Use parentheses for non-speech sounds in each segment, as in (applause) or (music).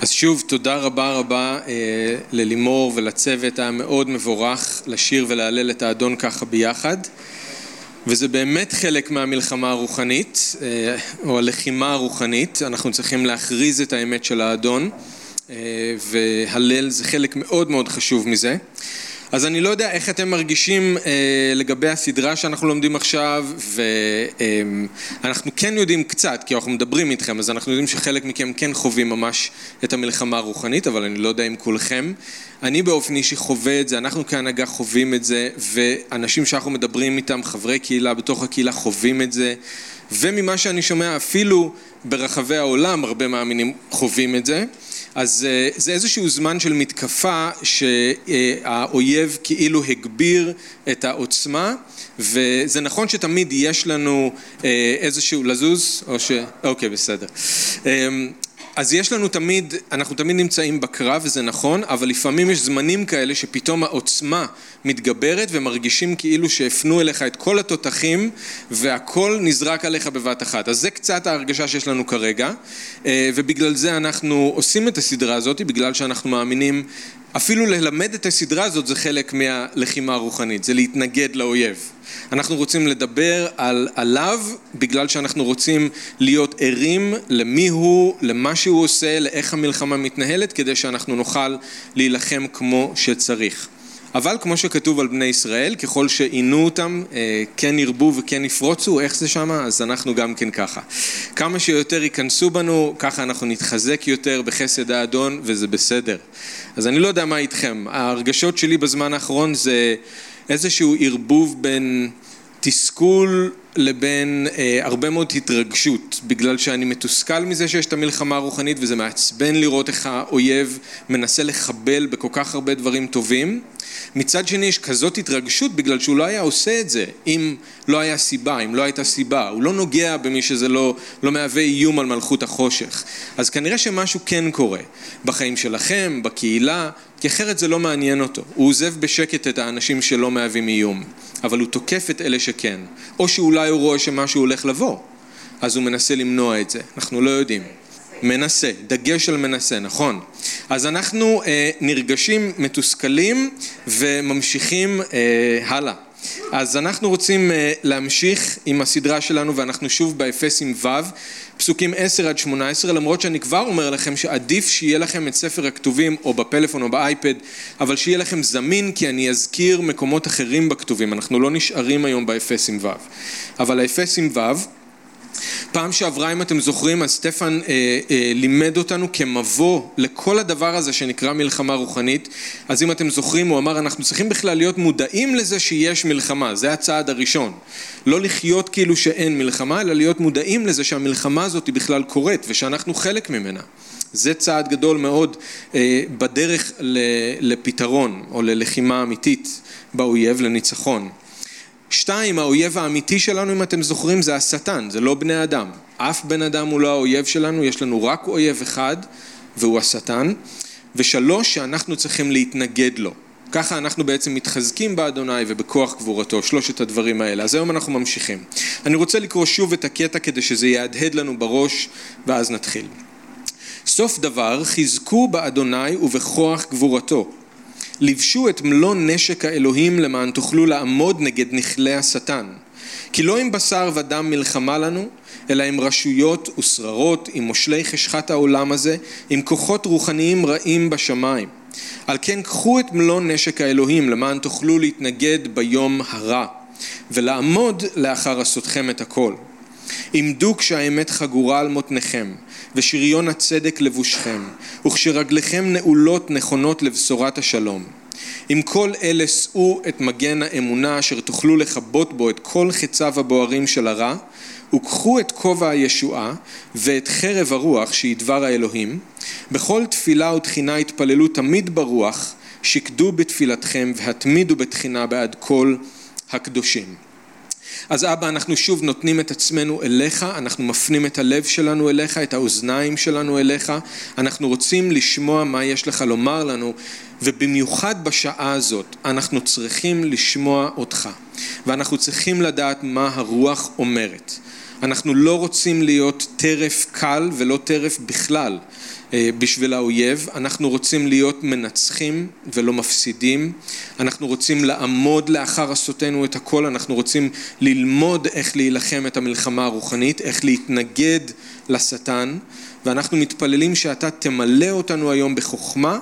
אז שוב, תודה רבה רבה אה, ללימור ולצוות, היה מאוד מבורך לשיר ולהלל את האדון ככה ביחד. וזה באמת חלק מהמלחמה הרוחנית, אה, או הלחימה הרוחנית, אנחנו צריכים להכריז את האמת של האדון, אה, והלל זה חלק מאוד מאוד חשוב מזה. אז אני לא יודע איך אתם מרגישים אה, לגבי הסדרה שאנחנו לומדים עכשיו, ואנחנו אה, כן יודעים קצת, כי אנחנו מדברים איתכם, אז אנחנו יודעים שחלק מכם כן חווים ממש את המלחמה הרוחנית, אבל אני לא יודע אם כולכם. אני באופן אישי חווה את זה, אנחנו כהנהגה חווים את זה, ואנשים שאנחנו מדברים איתם, חברי קהילה בתוך הקהילה חווים את זה, וממה שאני שומע אפילו ברחבי העולם הרבה מאמינים חווים את זה. אז אה, זה איזשהו זמן של מתקפה שהאויב כאילו הגביר את העוצמה וזה נכון שתמיד יש לנו אה, איזשהו לזוז? או ש... אוקיי בסדר. אמ, אז יש לנו תמיד, אנחנו תמיד נמצאים בקרב וזה נכון, אבל לפעמים יש זמנים כאלה שפתאום העוצמה מתגברת ומרגישים כאילו שהפנו אליך את כל התותחים והכל נזרק עליך בבת אחת. אז זה קצת ההרגשה שיש לנו כרגע, אה, ובגלל זה אנחנו עושים את הסדרה הזאת, בגלל שאנחנו מאמינים אפילו ללמד את הסדרה הזאת זה חלק מהלחימה הרוחנית, זה להתנגד לאויב. אנחנו רוצים לדבר על, עליו בגלל שאנחנו רוצים להיות ערים למי הוא, למה שהוא עושה, לאיך המלחמה מתנהלת, כדי שאנחנו נוכל להילחם כמו שצריך. אבל כמו שכתוב על בני ישראל, ככל שעינו אותם, אה, כן ירבו וכן יפרוצו, איך זה שמה? אז אנחנו גם כן ככה. כמה שיותר ייכנסו בנו, ככה אנחנו נתחזק יותר בחסד האדון, וזה בסדר. אז אני לא יודע מה איתכם, ההרגשות שלי בזמן האחרון זה איזשהו ערבוב בין תסכול לבין אה, הרבה מאוד התרגשות, בגלל שאני מתוסכל מזה שיש את המלחמה הרוחנית וזה מעצבן לראות איך האויב מנסה לחבל בכל כך הרבה דברים טובים. מצד שני יש כזאת התרגשות בגלל שהוא לא היה עושה את זה אם לא היה סיבה, אם לא הייתה סיבה. הוא לא נוגע במי שזה לא, לא מהווה איום על מלכות החושך. אז כנראה שמשהו כן קורה בחיים שלכם, בקהילה, כי אחרת זה לא מעניין אותו. הוא עוזב בשקט את האנשים שלא מהווים איום, אבל הוא תוקף את אלה שכן. או שאולי הוא רואה שמשהו הולך לבוא, אז הוא מנסה למנוע את זה. אנחנו לא יודעים. מנסה, דגש על מנסה, נכון. אז אנחנו אה, נרגשים, מתוסכלים וממשיכים אה, הלאה. אז אנחנו רוצים אה, להמשיך עם הסדרה שלנו ואנחנו שוב באפסים ו', פסוקים 10 עד 18, למרות שאני כבר אומר לכם שעדיף שיהיה לכם את ספר הכתובים או בפלאפון או באייפד, אבל שיהיה לכם זמין כי אני אזכיר מקומות אחרים בכתובים, אנחנו לא נשארים היום באפסים ו', אבל האפסים ו' פעם שעברה אם אתם זוכרים אז סטפן אה, אה, לימד אותנו כמבוא לכל הדבר הזה שנקרא מלחמה רוחנית. אז אם אתם זוכרים הוא אמר אנחנו צריכים בכלל להיות מודעים לזה שיש מלחמה. זה הצעד הראשון. לא לחיות כאילו שאין מלחמה אלא להיות מודעים לזה שהמלחמה הזאת היא בכלל קורית ושאנחנו חלק ממנה. זה צעד גדול מאוד אה, בדרך לפתרון או ללחימה אמיתית באויב לניצחון שתיים, האויב האמיתי שלנו, אם אתם זוכרים, זה השטן, זה לא בני אדם. אף בן אדם הוא לא האויב שלנו, יש לנו רק אויב אחד, והוא השטן. ושלוש, שאנחנו צריכים להתנגד לו. ככה אנחנו בעצם מתחזקים באדוני ובכוח גבורתו, שלושת הדברים האלה. אז היום אנחנו ממשיכים. אני רוצה לקרוא שוב את הקטע כדי שזה יהדהד לנו בראש, ואז נתחיל. סוף דבר, חזקו באדוני ובכוח גבורתו. לבשו את מלוא נשק האלוהים למען תוכלו לעמוד נגד נכלי השטן. כי לא עם בשר ודם מלחמה לנו, אלא עם רשויות ושררות, עם מושלי חשכת העולם הזה, עם כוחות רוחניים רעים בשמיים. על כן קחו את מלוא נשק האלוהים למען תוכלו להתנגד ביום הרע, ולעמוד לאחר עשותכם את הכל. עמדו כשהאמת חגורה על מותניכם, ושריון הצדק לבושכם, וכשרגליכם נעולות נכונות לבשורת השלום. עם כל אלה שאו את מגן האמונה אשר תוכלו לכבות בו את כל חציו הבוערים של הרע, וקחו את כובע הישועה ואת חרב הרוח שהיא דבר האלוהים. בכל תפילה ותחינה התפללו תמיד ברוח, שקדו בתפילתכם והתמידו בתחינה בעד כל הקדושים. אז אבא, אנחנו שוב נותנים את עצמנו אליך, אנחנו מפנים את הלב שלנו אליך, את האוזניים שלנו אליך, אנחנו רוצים לשמוע מה יש לך לומר לנו, ובמיוחד בשעה הזאת אנחנו צריכים לשמוע אותך, ואנחנו צריכים לדעת מה הרוח אומרת. אנחנו לא רוצים להיות טרף קל ולא טרף בכלל אה, בשביל האויב, אנחנו רוצים להיות מנצחים ולא מפסידים, אנחנו רוצים לעמוד לאחר עשותנו את הכל, אנחנו רוצים ללמוד איך להילחם את המלחמה הרוחנית, איך להתנגד לשטן, ואנחנו מתפללים שאתה תמלא אותנו היום בחוכמה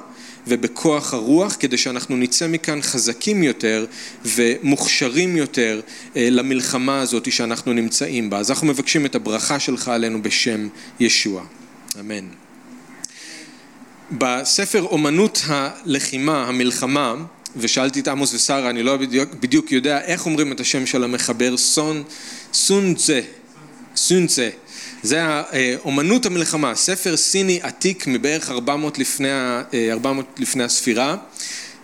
ובכוח הרוח כדי שאנחנו נצא מכאן חזקים יותר ומוכשרים יותר אה, למלחמה הזאת שאנחנו נמצאים בה. אז אנחנו מבקשים את הברכה שלך עלינו בשם ישוע. אמן. בספר אומנות הלחימה, המלחמה, ושאלתי את עמוס ושרה, אני לא בדיוק, בדיוק יודע איך אומרים את השם של המחבר, סון, סונצה, סונצה. זה אומנות המלחמה, ספר סיני עתיק מבערך 400 לפני, 400 אה, לפני הספירה.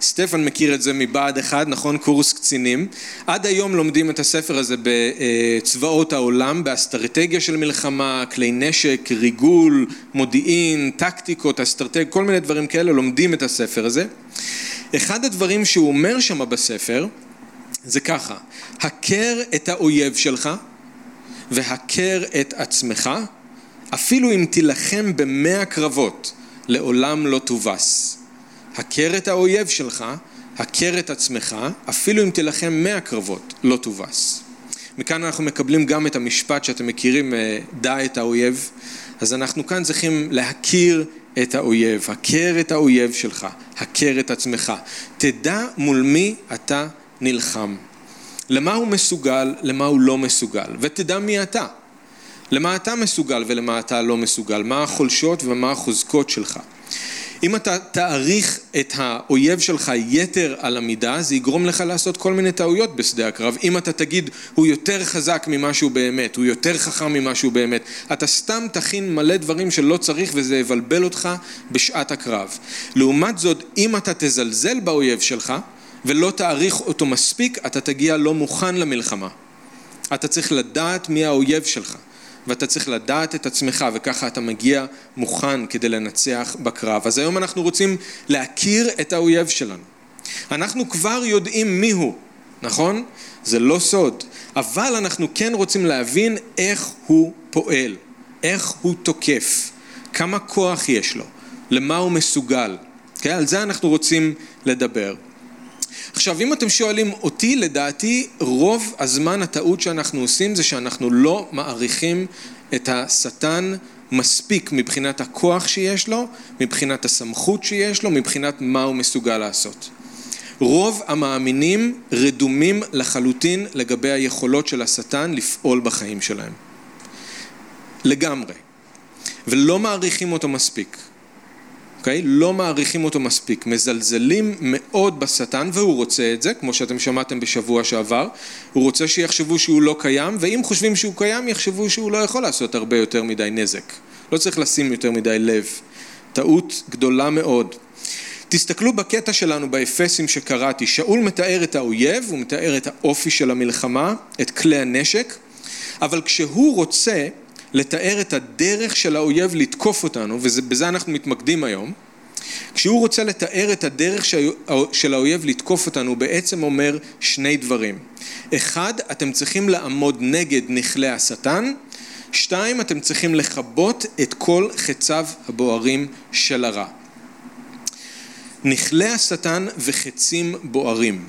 סטפן מכיר את זה מבה"ד 1, נכון? קורס קצינים. עד היום לומדים את הספר הזה בצבאות העולם, באסטרטגיה של מלחמה, כלי נשק, ריגול, מודיעין, טקטיקות, אסטרטגיה, כל מיני דברים כאלה, לומדים את הספר הזה. אחד הדברים שהוא אומר שם בספר זה ככה, הכר את האויב שלך והכר את עצמך, אפילו אם תילחם במאה קרבות, לעולם לא תובס. הכר את האויב שלך, הכר את עצמך, אפילו אם תילחם מאה קרבות, לא תובס. מכאן אנחנו מקבלים גם את המשפט שאתם מכירים, אה, דע את האויב. אז אנחנו כאן צריכים להכיר את האויב, הכר את האויב שלך, הכר את עצמך. תדע מול מי אתה נלחם. למה הוא מסוגל, למה הוא לא מסוגל, ותדע מי אתה. למה אתה מסוגל ולמה אתה לא מסוגל, מה החולשות ומה החוזקות שלך. אם אתה תעריך את האויב שלך יתר על המידה, זה יגרום לך לעשות כל מיני טעויות בשדה הקרב. אם אתה תגיד, הוא יותר חזק ממה שהוא באמת, הוא יותר חכם ממה שהוא באמת, אתה סתם תכין מלא דברים שלא צריך וזה יבלבל אותך בשעת הקרב. לעומת זאת, אם אתה תזלזל באויב שלך, ולא תעריך אותו מספיק, אתה תגיע לא מוכן למלחמה. אתה צריך לדעת מי האויב שלך, ואתה צריך לדעת את עצמך, וככה אתה מגיע מוכן כדי לנצח בקרב. אז היום אנחנו רוצים להכיר את האויב שלנו. אנחנו כבר יודעים מי הוא, נכון? זה לא סוד. אבל אנחנו כן רוצים להבין איך הוא פועל, איך הוא תוקף, כמה כוח יש לו, למה הוא מסוגל. כן? על זה אנחנו רוצים לדבר. עכשיו, אם אתם שואלים אותי, לדעתי רוב הזמן הטעות שאנחנו עושים זה שאנחנו לא מעריכים את השטן מספיק מבחינת הכוח שיש לו, מבחינת הסמכות שיש לו, מבחינת מה הוא מסוגל לעשות. רוב המאמינים רדומים לחלוטין לגבי היכולות של השטן לפעול בחיים שלהם. לגמרי. ולא מעריכים אותו מספיק. אוקיי? לא מעריכים אותו מספיק, מזלזלים מאוד בשטן והוא רוצה את זה, כמו שאתם שמעתם בשבוע שעבר, הוא רוצה שיחשבו שהוא לא קיים, ואם חושבים שהוא קיים יחשבו שהוא לא יכול לעשות הרבה יותר מדי נזק. לא צריך לשים יותר מדי לב. טעות גדולה מאוד. תסתכלו בקטע שלנו באפסים שקראתי, שאול מתאר את האויב, הוא מתאר את האופי של המלחמה, את כלי הנשק, אבל כשהוא רוצה לתאר את הדרך של האויב לתקוף אותנו, ובזה אנחנו מתמקדים היום, כשהוא רוצה לתאר את הדרך של האויב לתקוף אותנו, בעצם אומר שני דברים. אחד, אתם צריכים לעמוד נגד נכלי השטן, שתיים, אתם צריכים לכבות את כל חציו הבוערים של הרע. נכלי השטן וחצים בוערים.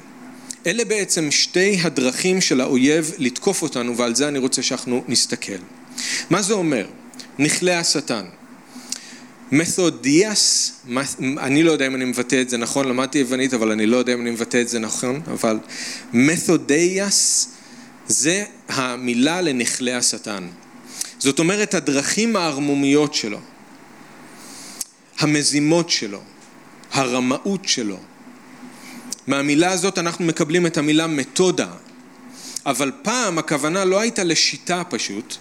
אלה בעצם שתי הדרכים של האויב לתקוף אותנו ועל זה אני רוצה שאנחנו נסתכל. מה זה אומר? נכלה השטן. מתודיאס, אני לא יודע אם אני מבטא את זה נכון, למדתי יוונית אבל אני לא יודע אם אני מבטא את זה נכון, אבל מתודיאס זה המילה לנכלה השטן. זאת אומרת הדרכים הערמומיות שלו, המזימות שלו, הרמאות שלו. מהמילה הזאת אנחנו מקבלים את המילה מתודה, אבל פעם הכוונה לא הייתה לשיטה פשוט,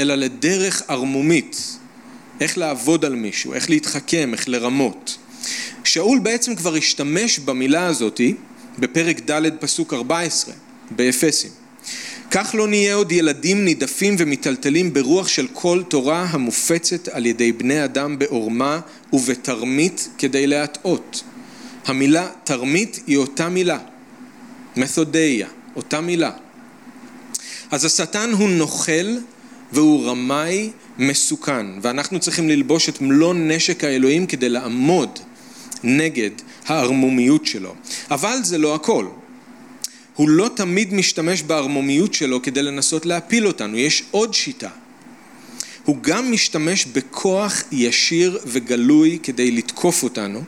אלא לדרך ערמומית, איך לעבוד על מישהו, איך להתחכם, איך לרמות. שאול בעצם כבר השתמש במילה הזאתי בפרק ד' פסוק 14 באפסים. כך לא נהיה עוד ילדים נידפים ומיטלטלים ברוח של כל תורה המופצת על ידי בני אדם בעורמה ובתרמית כדי להטעות. המילה תרמית היא אותה מילה, מתודיה, אותה מילה. אז השטן הוא נוכל והוא רמאי מסוכן, ואנחנו צריכים ללבוש את מלוא נשק האלוהים כדי לעמוד נגד הערמומיות שלו. אבל זה לא הכל. הוא לא תמיד משתמש בערמומיות שלו כדי לנסות להפיל אותנו, יש עוד שיטה. הוא גם משתמש בכוח ישיר וגלוי כדי לתקוף אותנו,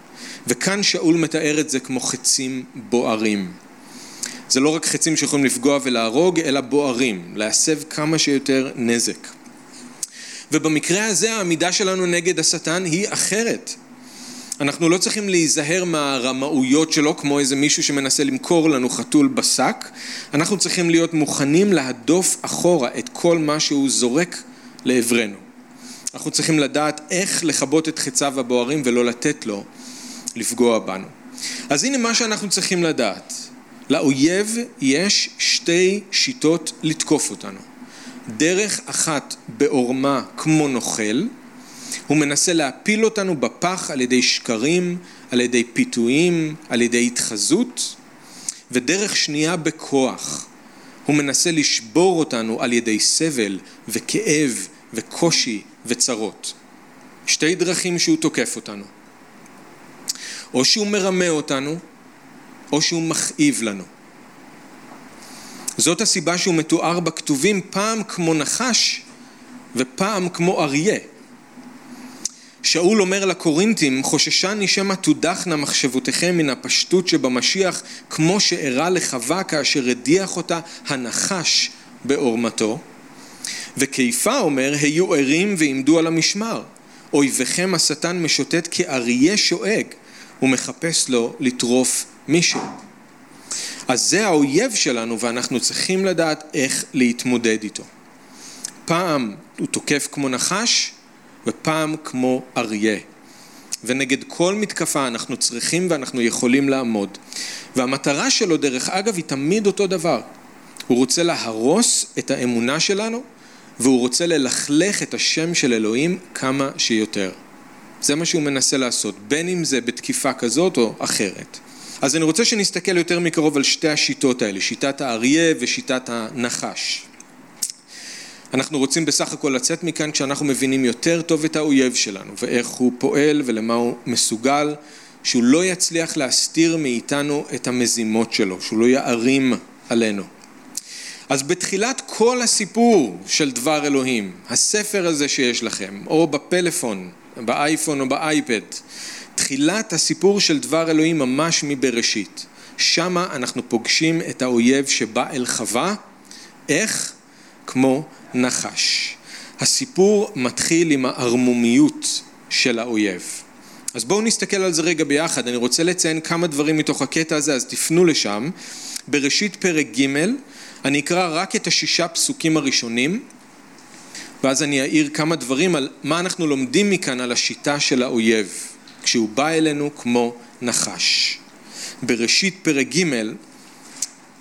וכאן שאול מתאר את זה כמו חצים בוערים. זה לא רק חצים שיכולים לפגוע ולהרוג, אלא בוערים, להסב כמה שיותר נזק. ובמקרה הזה העמידה שלנו נגד השטן היא אחרת. אנחנו לא צריכים להיזהר מהרמאויות שלו כמו איזה מישהו שמנסה למכור לנו חתול בשק, אנחנו צריכים להיות מוכנים להדוף אחורה את כל מה שהוא זורק לעברנו. אנחנו צריכים לדעת איך לכבות את חציו הבוערים ולא לתת לו לפגוע בנו. אז הנה מה שאנחנו צריכים לדעת. לאויב יש שתי שיטות לתקוף אותנו. דרך אחת בעורמה כמו נוכל, הוא מנסה להפיל אותנו בפח על ידי שקרים, על ידי פיתויים, על ידי התחזות, ודרך שנייה בכוח. הוא מנסה לשבור אותנו על ידי סבל וכאב וקושי וצרות. שתי דרכים שהוא תוקף אותנו. או שהוא מרמה אותנו, או שהוא מכאיב לנו. זאת הסיבה שהוא מתואר בכתובים פעם כמו נחש ופעם כמו אריה. שאול אומר לקורינתים, חוששני שמא תודחנה מחשבותיכם מן הפשטות שבמשיח, כמו שאירע לחווה כאשר הדיח אותה הנחש בעורמתו. וקיפה אומר, היו ערים ועמדו על המשמר. אויביכם השטן משוטט כאריה שואג, ומחפש לו לטרוף מישהו. אז זה האויב שלנו ואנחנו צריכים לדעת איך להתמודד איתו. פעם הוא תוקף כמו נחש ופעם כמו אריה. ונגד כל מתקפה אנחנו צריכים ואנחנו יכולים לעמוד. והמטרה שלו דרך אגב היא תמיד אותו דבר. הוא רוצה להרוס את האמונה שלנו והוא רוצה ללכלך את השם של אלוהים כמה שיותר. זה מה שהוא מנסה לעשות, בין אם זה בתקיפה כזאת או אחרת. אז אני רוצה שנסתכל יותר מקרוב על שתי השיטות האלה, שיטת האריה ושיטת הנחש. אנחנו רוצים בסך הכל לצאת מכאן כשאנחנו מבינים יותר טוב את האויב שלנו ואיך הוא פועל ולמה הוא מסוגל, שהוא לא יצליח להסתיר מאיתנו את המזימות שלו, שהוא לא יערים עלינו. אז בתחילת כל הסיפור של דבר אלוהים, הספר הזה שיש לכם, או בפלאפון, באייפון או באייפד, תחילת הסיפור של דבר אלוהים ממש מבראשית. שמה אנחנו פוגשים את האויב שבא אל חווה, איך? כמו נחש. הסיפור מתחיל עם הערמומיות של האויב. אז בואו נסתכל על זה רגע ביחד, אני רוצה לציין כמה דברים מתוך הקטע הזה, אז תפנו לשם. בראשית פרק ג' אני אקרא רק את השישה פסוקים הראשונים, ואז אני אעיר כמה דברים על מה אנחנו לומדים מכאן על השיטה של האויב. כשהוא בא אלינו כמו נחש. בראשית פרק ג'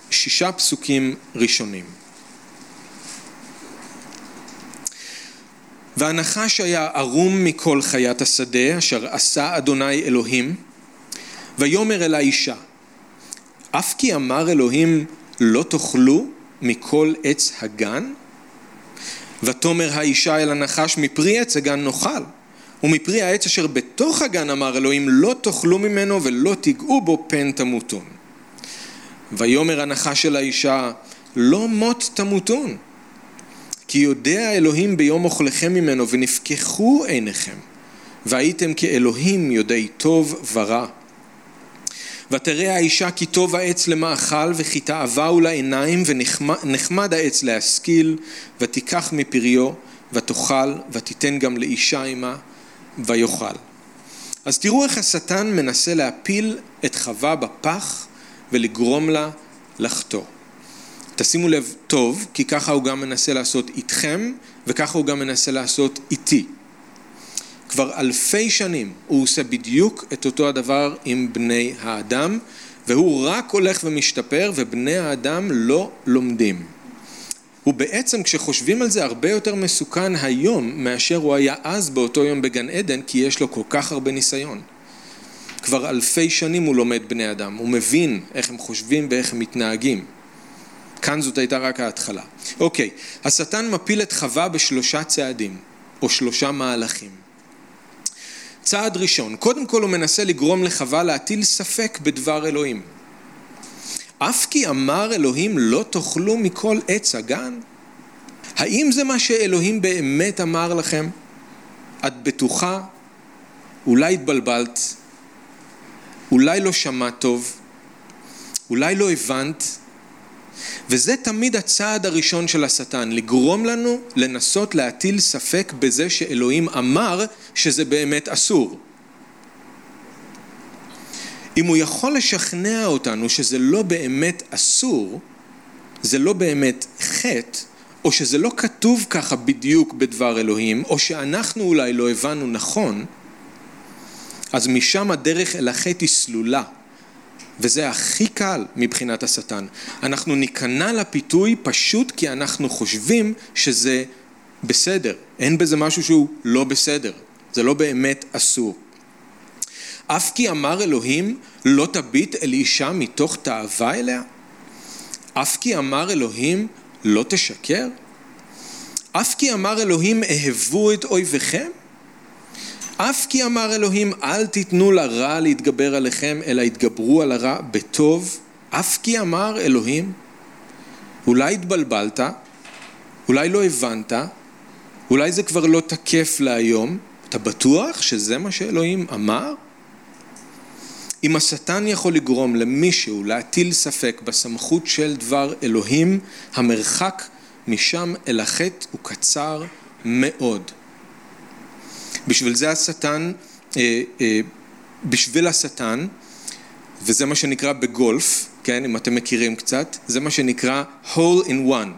שישה פסוקים ראשונים. והנחש היה ערום מכל חיית השדה אשר עשה אדוני אלוהים ויאמר אל האישה אף כי אמר אלוהים לא תאכלו מכל עץ הגן ותאמר האישה אל הנחש מפרי עץ הגן נאכל ומפרי העץ אשר בתוך הגן אמר אלוהים לא תאכלו ממנו ולא תיגעו בו פן תמותון. ויאמר הנחש של האישה לא מות תמותון כי יודע אלוהים ביום אוכלכם ממנו ונפקחו עיניכם והייתם כאלוהים יודעי טוב ורע. ותראה האישה כי טוב העץ למאכל וכי תאווה הוא לעיניים ונחמד העץ להשכיל ותיקח מפריו ותאכל ותיתן גם לאישה עמה ויאכל. אז תראו איך השטן מנסה להפיל את חווה בפח ולגרום לה לחטוא. תשימו לב טוב, כי ככה הוא גם מנסה לעשות איתכם, וככה הוא גם מנסה לעשות איתי. כבר אלפי שנים הוא עושה בדיוק את אותו הדבר עם בני האדם, והוא רק הולך ומשתפר, ובני האדם לא לומדים. הוא בעצם, כשחושבים על זה, הרבה יותר מסוכן היום מאשר הוא היה אז באותו יום בגן עדן, כי יש לו כל כך הרבה ניסיון. כבר אלפי שנים הוא לומד בני אדם, הוא מבין איך הם חושבים ואיך הם מתנהגים. כאן זאת הייתה רק ההתחלה. אוקיי, השטן מפיל את חווה בשלושה צעדים, או שלושה מהלכים. צעד ראשון, קודם כל הוא מנסה לגרום לחווה להטיל ספק בדבר אלוהים. אף כי אמר אלוהים לא תאכלו מכל עץ הגן? האם זה מה שאלוהים באמת אמר לכם? את בטוחה? אולי התבלבלת? אולי לא שמעת טוב? אולי לא הבנת? וזה תמיד הצעד הראשון של השטן, לגרום לנו לנסות להטיל ספק בזה שאלוהים אמר שזה באמת אסור. אם הוא יכול לשכנע אותנו שזה לא באמת אסור, זה לא באמת חטא, או שזה לא כתוב ככה בדיוק בדבר אלוהים, או שאנחנו אולי לא הבנו נכון, אז משם הדרך אל החטא היא סלולה. וזה הכי קל מבחינת השטן. אנחנו ניכנע לפיתוי פשוט כי אנחנו חושבים שזה בסדר. אין בזה משהו שהוא לא בסדר. זה לא באמת אסור. אף כי אמר אלוהים לא תביט אל אישה מתוך תאווה אליה? אף כי אמר אלוהים לא תשקר? אף כי אמר אלוהים אהבו את אויביכם? אף כי אמר אלוהים אל תיתנו לרע להתגבר עליכם אלא יתגברו על הרע בטוב אף כי אמר אלוהים אולי התבלבלת אולי לא הבנת אולי זה כבר לא תקף להיום אתה בטוח שזה מה שאלוהים אמר? אם השטן יכול לגרום למישהו להטיל ספק בסמכות של דבר אלוהים, המרחק משם אל החטא הוא קצר מאוד. בשביל זה השטן, אה, אה, בשביל השטן, וזה מה שנקרא בגולף, כן, אם אתם מכירים קצת, זה מה שנקרא hole in one.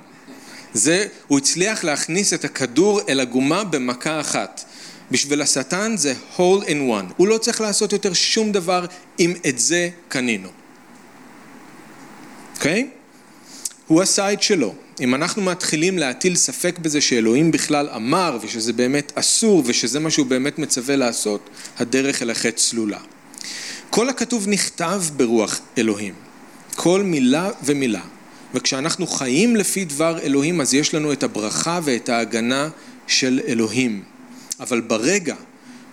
זה, הוא הצליח להכניס את הכדור אל הגומה במכה אחת. בשביל השטן זה hole in one. הוא לא צריך לעשות יותר שום דבר אם את זה קנינו. אוקיי? Okay? הוא עשה את שלו. אם אנחנו מתחילים להטיל ספק בזה שאלוהים בכלל אמר ושזה באמת אסור ושזה מה שהוא באמת מצווה לעשות, הדרך אל החטא צלולה. כל הכתוב נכתב ברוח אלוהים, כל מילה ומילה. וכשאנחנו חיים לפי דבר אלוהים אז יש לנו את הברכה ואת ההגנה של אלוהים. אבל ברגע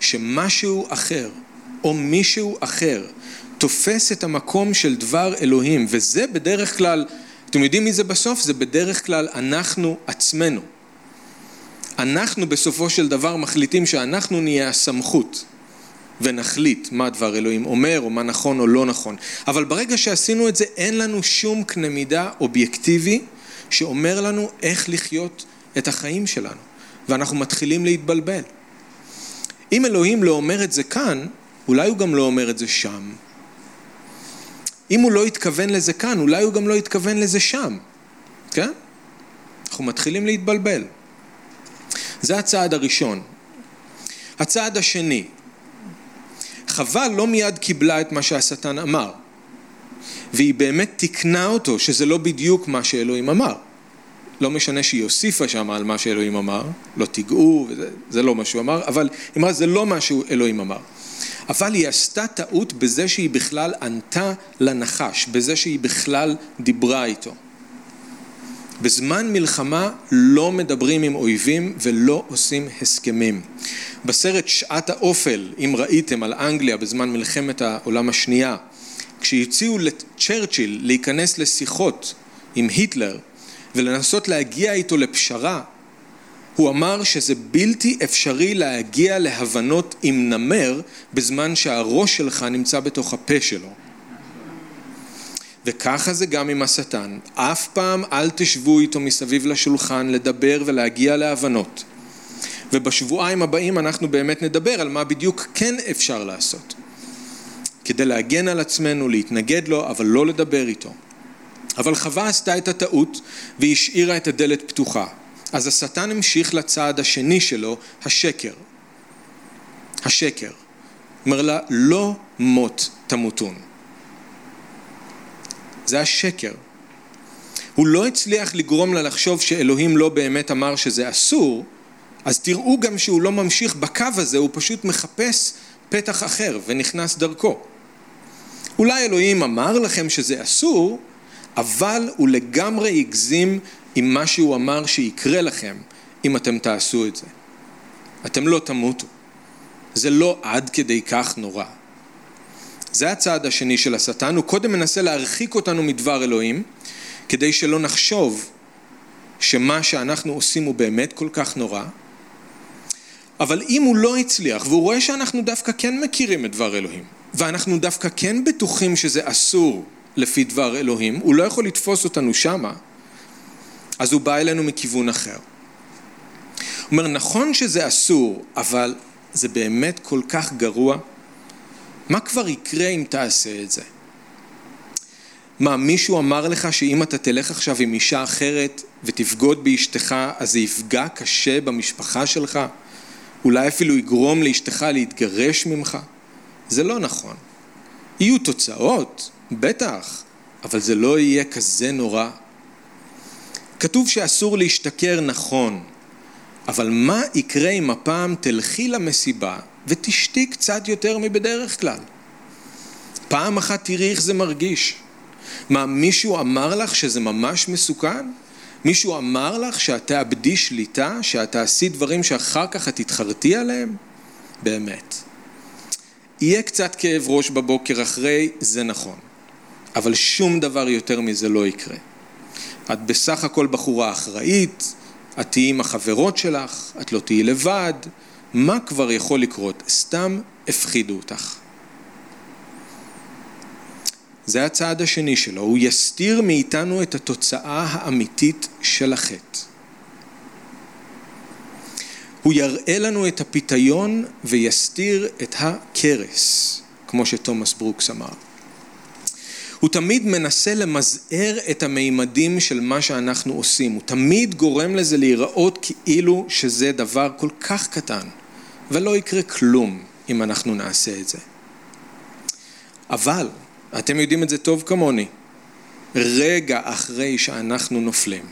שמשהו אחר או מישהו אחר תופס את המקום של דבר אלוהים וזה בדרך כלל אתם יודעים מי זה בסוף? זה בדרך כלל אנחנו עצמנו. אנחנו בסופו של דבר מחליטים שאנחנו נהיה הסמכות ונחליט מה דבר אלוהים אומר או מה נכון או לא נכון. אבל ברגע שעשינו את זה אין לנו שום קנה מידה אובייקטיבי שאומר לנו איך לחיות את החיים שלנו ואנחנו מתחילים להתבלבל. אם אלוהים לא אומר את זה כאן, אולי הוא גם לא אומר את זה שם. אם הוא לא התכוון לזה כאן, אולי הוא גם לא התכוון לזה שם, כן? אנחנו מתחילים להתבלבל. זה הצעד הראשון. הצעד השני, חווה לא מיד קיבלה את מה שהשטן אמר, והיא באמת תיקנה אותו שזה לא בדיוק מה שאלוהים אמר. לא משנה שהיא הוסיפה שם על מה שאלוהים אמר, לא תיגעו, זה לא מה שהוא אמר, אבל היא אמרה זה לא מה שאלוהים אמר. אבל היא עשתה טעות בזה שהיא בכלל ענתה לנחש, בזה שהיא בכלל דיברה איתו. בזמן מלחמה לא מדברים עם אויבים ולא עושים הסכמים. בסרט שעת האופל, אם ראיתם על אנגליה בזמן מלחמת העולם השנייה, כשהציעו לצ'רצ'יל להיכנס לשיחות עם היטלר ולנסות להגיע איתו לפשרה, הוא אמר שזה בלתי אפשרי להגיע להבנות עם נמר בזמן שהראש שלך נמצא בתוך הפה שלו. וככה זה גם עם השטן. אף פעם אל תשבו איתו מסביב לשולחן לדבר ולהגיע להבנות. ובשבועיים הבאים אנחנו באמת נדבר על מה בדיוק כן אפשר לעשות. כדי להגן על עצמנו, להתנגד לו, אבל לא לדבר איתו. אבל חווה עשתה את הטעות והשאירה את הדלת פתוחה. אז השטן המשיך לצעד השני שלו, השקר. השקר. אומר לה, לא מות תמותון. זה השקר. הוא לא הצליח לגרום לה לחשוב שאלוהים לא באמת אמר שזה אסור, אז תראו גם שהוא לא ממשיך בקו הזה, הוא פשוט מחפש פתח אחר ונכנס דרכו. אולי אלוהים אמר לכם שזה אסור, אבל הוא לגמרי הגזים עם מה שהוא אמר שיקרה לכם אם אתם תעשו את זה. אתם לא תמותו. זה לא עד כדי כך נורא. זה הצעד השני של השטן, הוא קודם מנסה להרחיק אותנו מדבר אלוהים, כדי שלא נחשוב שמה שאנחנו עושים הוא באמת כל כך נורא, אבל אם הוא לא הצליח, והוא רואה שאנחנו דווקא כן מכירים את דבר אלוהים, ואנחנו דווקא כן בטוחים שזה אסור לפי דבר אלוהים, הוא לא יכול לתפוס אותנו שמה, אז הוא בא אלינו מכיוון אחר. הוא אומר, נכון שזה אסור, אבל זה באמת כל כך גרוע? מה כבר יקרה אם תעשה את זה? מה, מישהו אמר לך שאם אתה תלך עכשיו עם אישה אחרת ותבגוד באשתך, אז זה יפגע קשה במשפחה שלך? אולי אפילו יגרום לאשתך להתגרש ממך? זה לא נכון. יהיו תוצאות, בטח, אבל זה לא יהיה כזה נורא. כתוב שאסור להשתכר נכון, אבל מה יקרה אם הפעם תלכי למסיבה ותשתי קצת יותר מבדרך כלל? פעם אחת תראי איך זה מרגיש. מה, מישהו אמר לך שזה ממש מסוכן? מישהו אמר לך שאת תאבדי שליטה, שאת תעשי דברים שאחר כך את תתחרטי עליהם? באמת. יהיה קצת כאב ראש בבוקר אחרי, זה נכון. אבל שום דבר יותר מזה לא יקרה. את בסך הכל בחורה אחראית, את תהיי עם החברות שלך, את לא תהיי לבד, מה כבר יכול לקרות? סתם הפחידו אותך. זה הצעד השני שלו, הוא יסתיר מאיתנו את התוצאה האמיתית של החטא. הוא יראה לנו את הפיתיון ויסתיר את הכרס, כמו שתומאס ברוקס אמר. הוא תמיד מנסה למזער את המימדים של מה שאנחנו עושים, הוא תמיד גורם לזה להיראות כאילו שזה דבר כל כך קטן, ולא יקרה כלום אם אנחנו נעשה את זה. אבל אתם יודעים את זה טוב כמוני. רגע אחרי שאנחנו נופלים,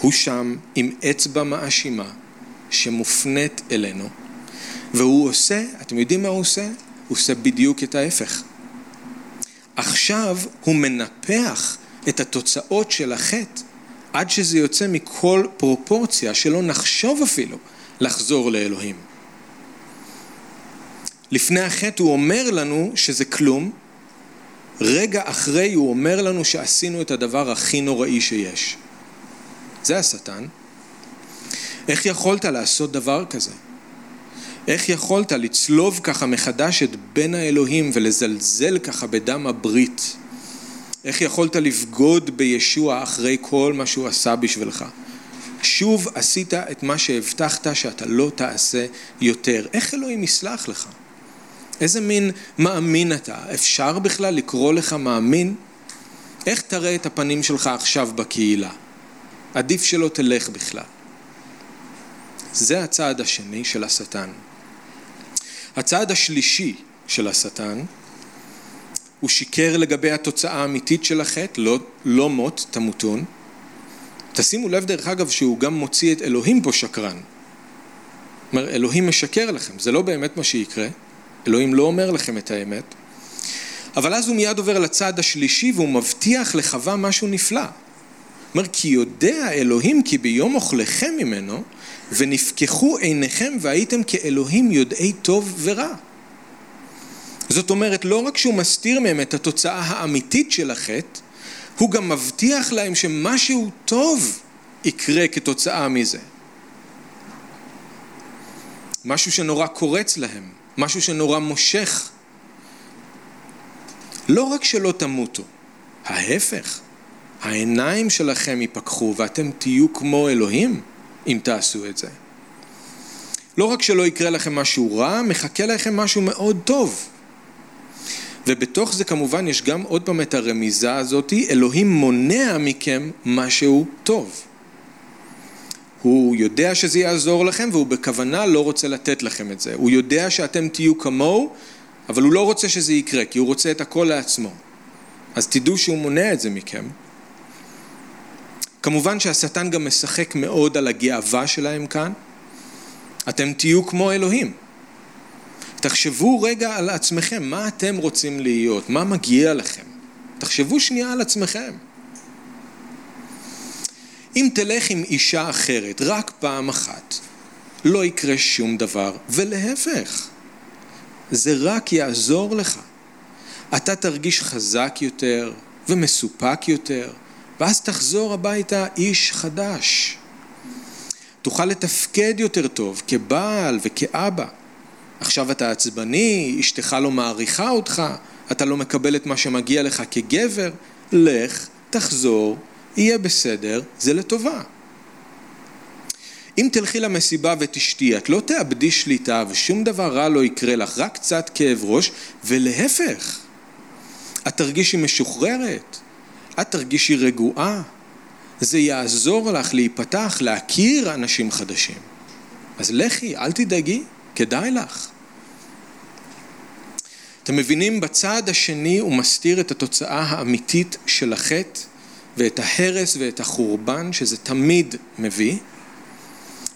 הוא שם עם אצבע מאשימה שמופנית אלינו, והוא עושה, אתם יודעים מה הוא עושה? הוא עושה בדיוק את ההפך. עכשיו הוא מנפח את התוצאות של החטא עד שזה יוצא מכל פרופורציה שלא נחשוב אפילו לחזור לאלוהים. לפני החטא הוא אומר לנו שזה כלום, רגע אחרי הוא אומר לנו שעשינו את הדבר הכי נוראי שיש. זה השטן. איך יכולת לעשות דבר כזה? איך יכולת לצלוב ככה מחדש את בן האלוהים ולזלזל ככה בדם הברית? איך יכולת לבגוד בישוע אחרי כל מה שהוא עשה בשבילך? שוב עשית את מה שהבטחת שאתה לא תעשה יותר. איך אלוהים יסלח לך? איזה מין מאמין אתה? אפשר בכלל לקרוא לך מאמין? איך תראה את הפנים שלך עכשיו בקהילה? עדיף שלא תלך בכלל. זה הצעד השני של השטן. הצעד השלישי של השטן הוא שיקר לגבי התוצאה האמיתית של החטא, לא, לא מות, תמותון. תשימו לב דרך אגב שהוא גם מוציא את אלוהים פה שקרן. אומר, אלוהים משקר לכם, זה לא באמת מה שיקרה. אלוהים לא אומר לכם את האמת, אבל אז הוא מיד עובר לצד השלישי והוא מבטיח לחווה משהו נפלא. אומר, כי יודע אלוהים כי ביום אוכליכם ממנו, ונפקחו עיניכם והייתם כאלוהים יודעי טוב ורע. זאת אומרת, לא רק שהוא מסתיר מהם את התוצאה האמיתית של החטא, הוא גם מבטיח להם שמשהו טוב יקרה כתוצאה מזה. משהו שנורא קורץ להם. משהו שנורא מושך. לא רק שלא תמותו, ההפך, העיניים שלכם ייפקחו ואתם תהיו כמו אלוהים אם תעשו את זה. לא רק שלא יקרה לכם משהו רע, מחכה לכם משהו מאוד טוב. ובתוך זה כמובן יש גם עוד פעם את הרמיזה הזאתי, אלוהים מונע מכם משהו טוב. הוא יודע שזה יעזור לכם והוא בכוונה לא רוצה לתת לכם את זה. הוא יודע שאתם תהיו כמוהו, אבל הוא לא רוצה שזה יקרה, כי הוא רוצה את הכל לעצמו. אז תדעו שהוא מונע את זה מכם. כמובן שהשטן גם משחק מאוד על הגאווה שלהם כאן. אתם תהיו כמו אלוהים. תחשבו רגע על עצמכם, מה אתם רוצים להיות? מה מגיע לכם? תחשבו שנייה על עצמכם. אם תלך עם אישה אחרת רק פעם אחת, לא יקרה שום דבר, ולהפך, זה רק יעזור לך. אתה תרגיש חזק יותר ומסופק יותר, ואז תחזור הביתה איש חדש. תוכל לתפקד יותר טוב כבעל וכאבא. עכשיו אתה עצבני, אשתך לא מעריכה אותך, אתה לא מקבל את מה שמגיע לך כגבר, לך, תחזור, יהיה בסדר, זה לטובה. אם תלכי למסיבה ותשתי, את לא תאבדי שליטה ושום דבר רע לא יקרה לך, רק קצת כאב ראש, ולהפך, את תרגישי משוחררת, את תרגישי רגועה, זה יעזור לך להיפתח, להכיר אנשים חדשים. אז לכי, אל תדאגי, כדאי לך. אתם מבינים, בצד השני הוא מסתיר את התוצאה האמיתית של החטא ואת ההרס ואת החורבן שזה תמיד מביא,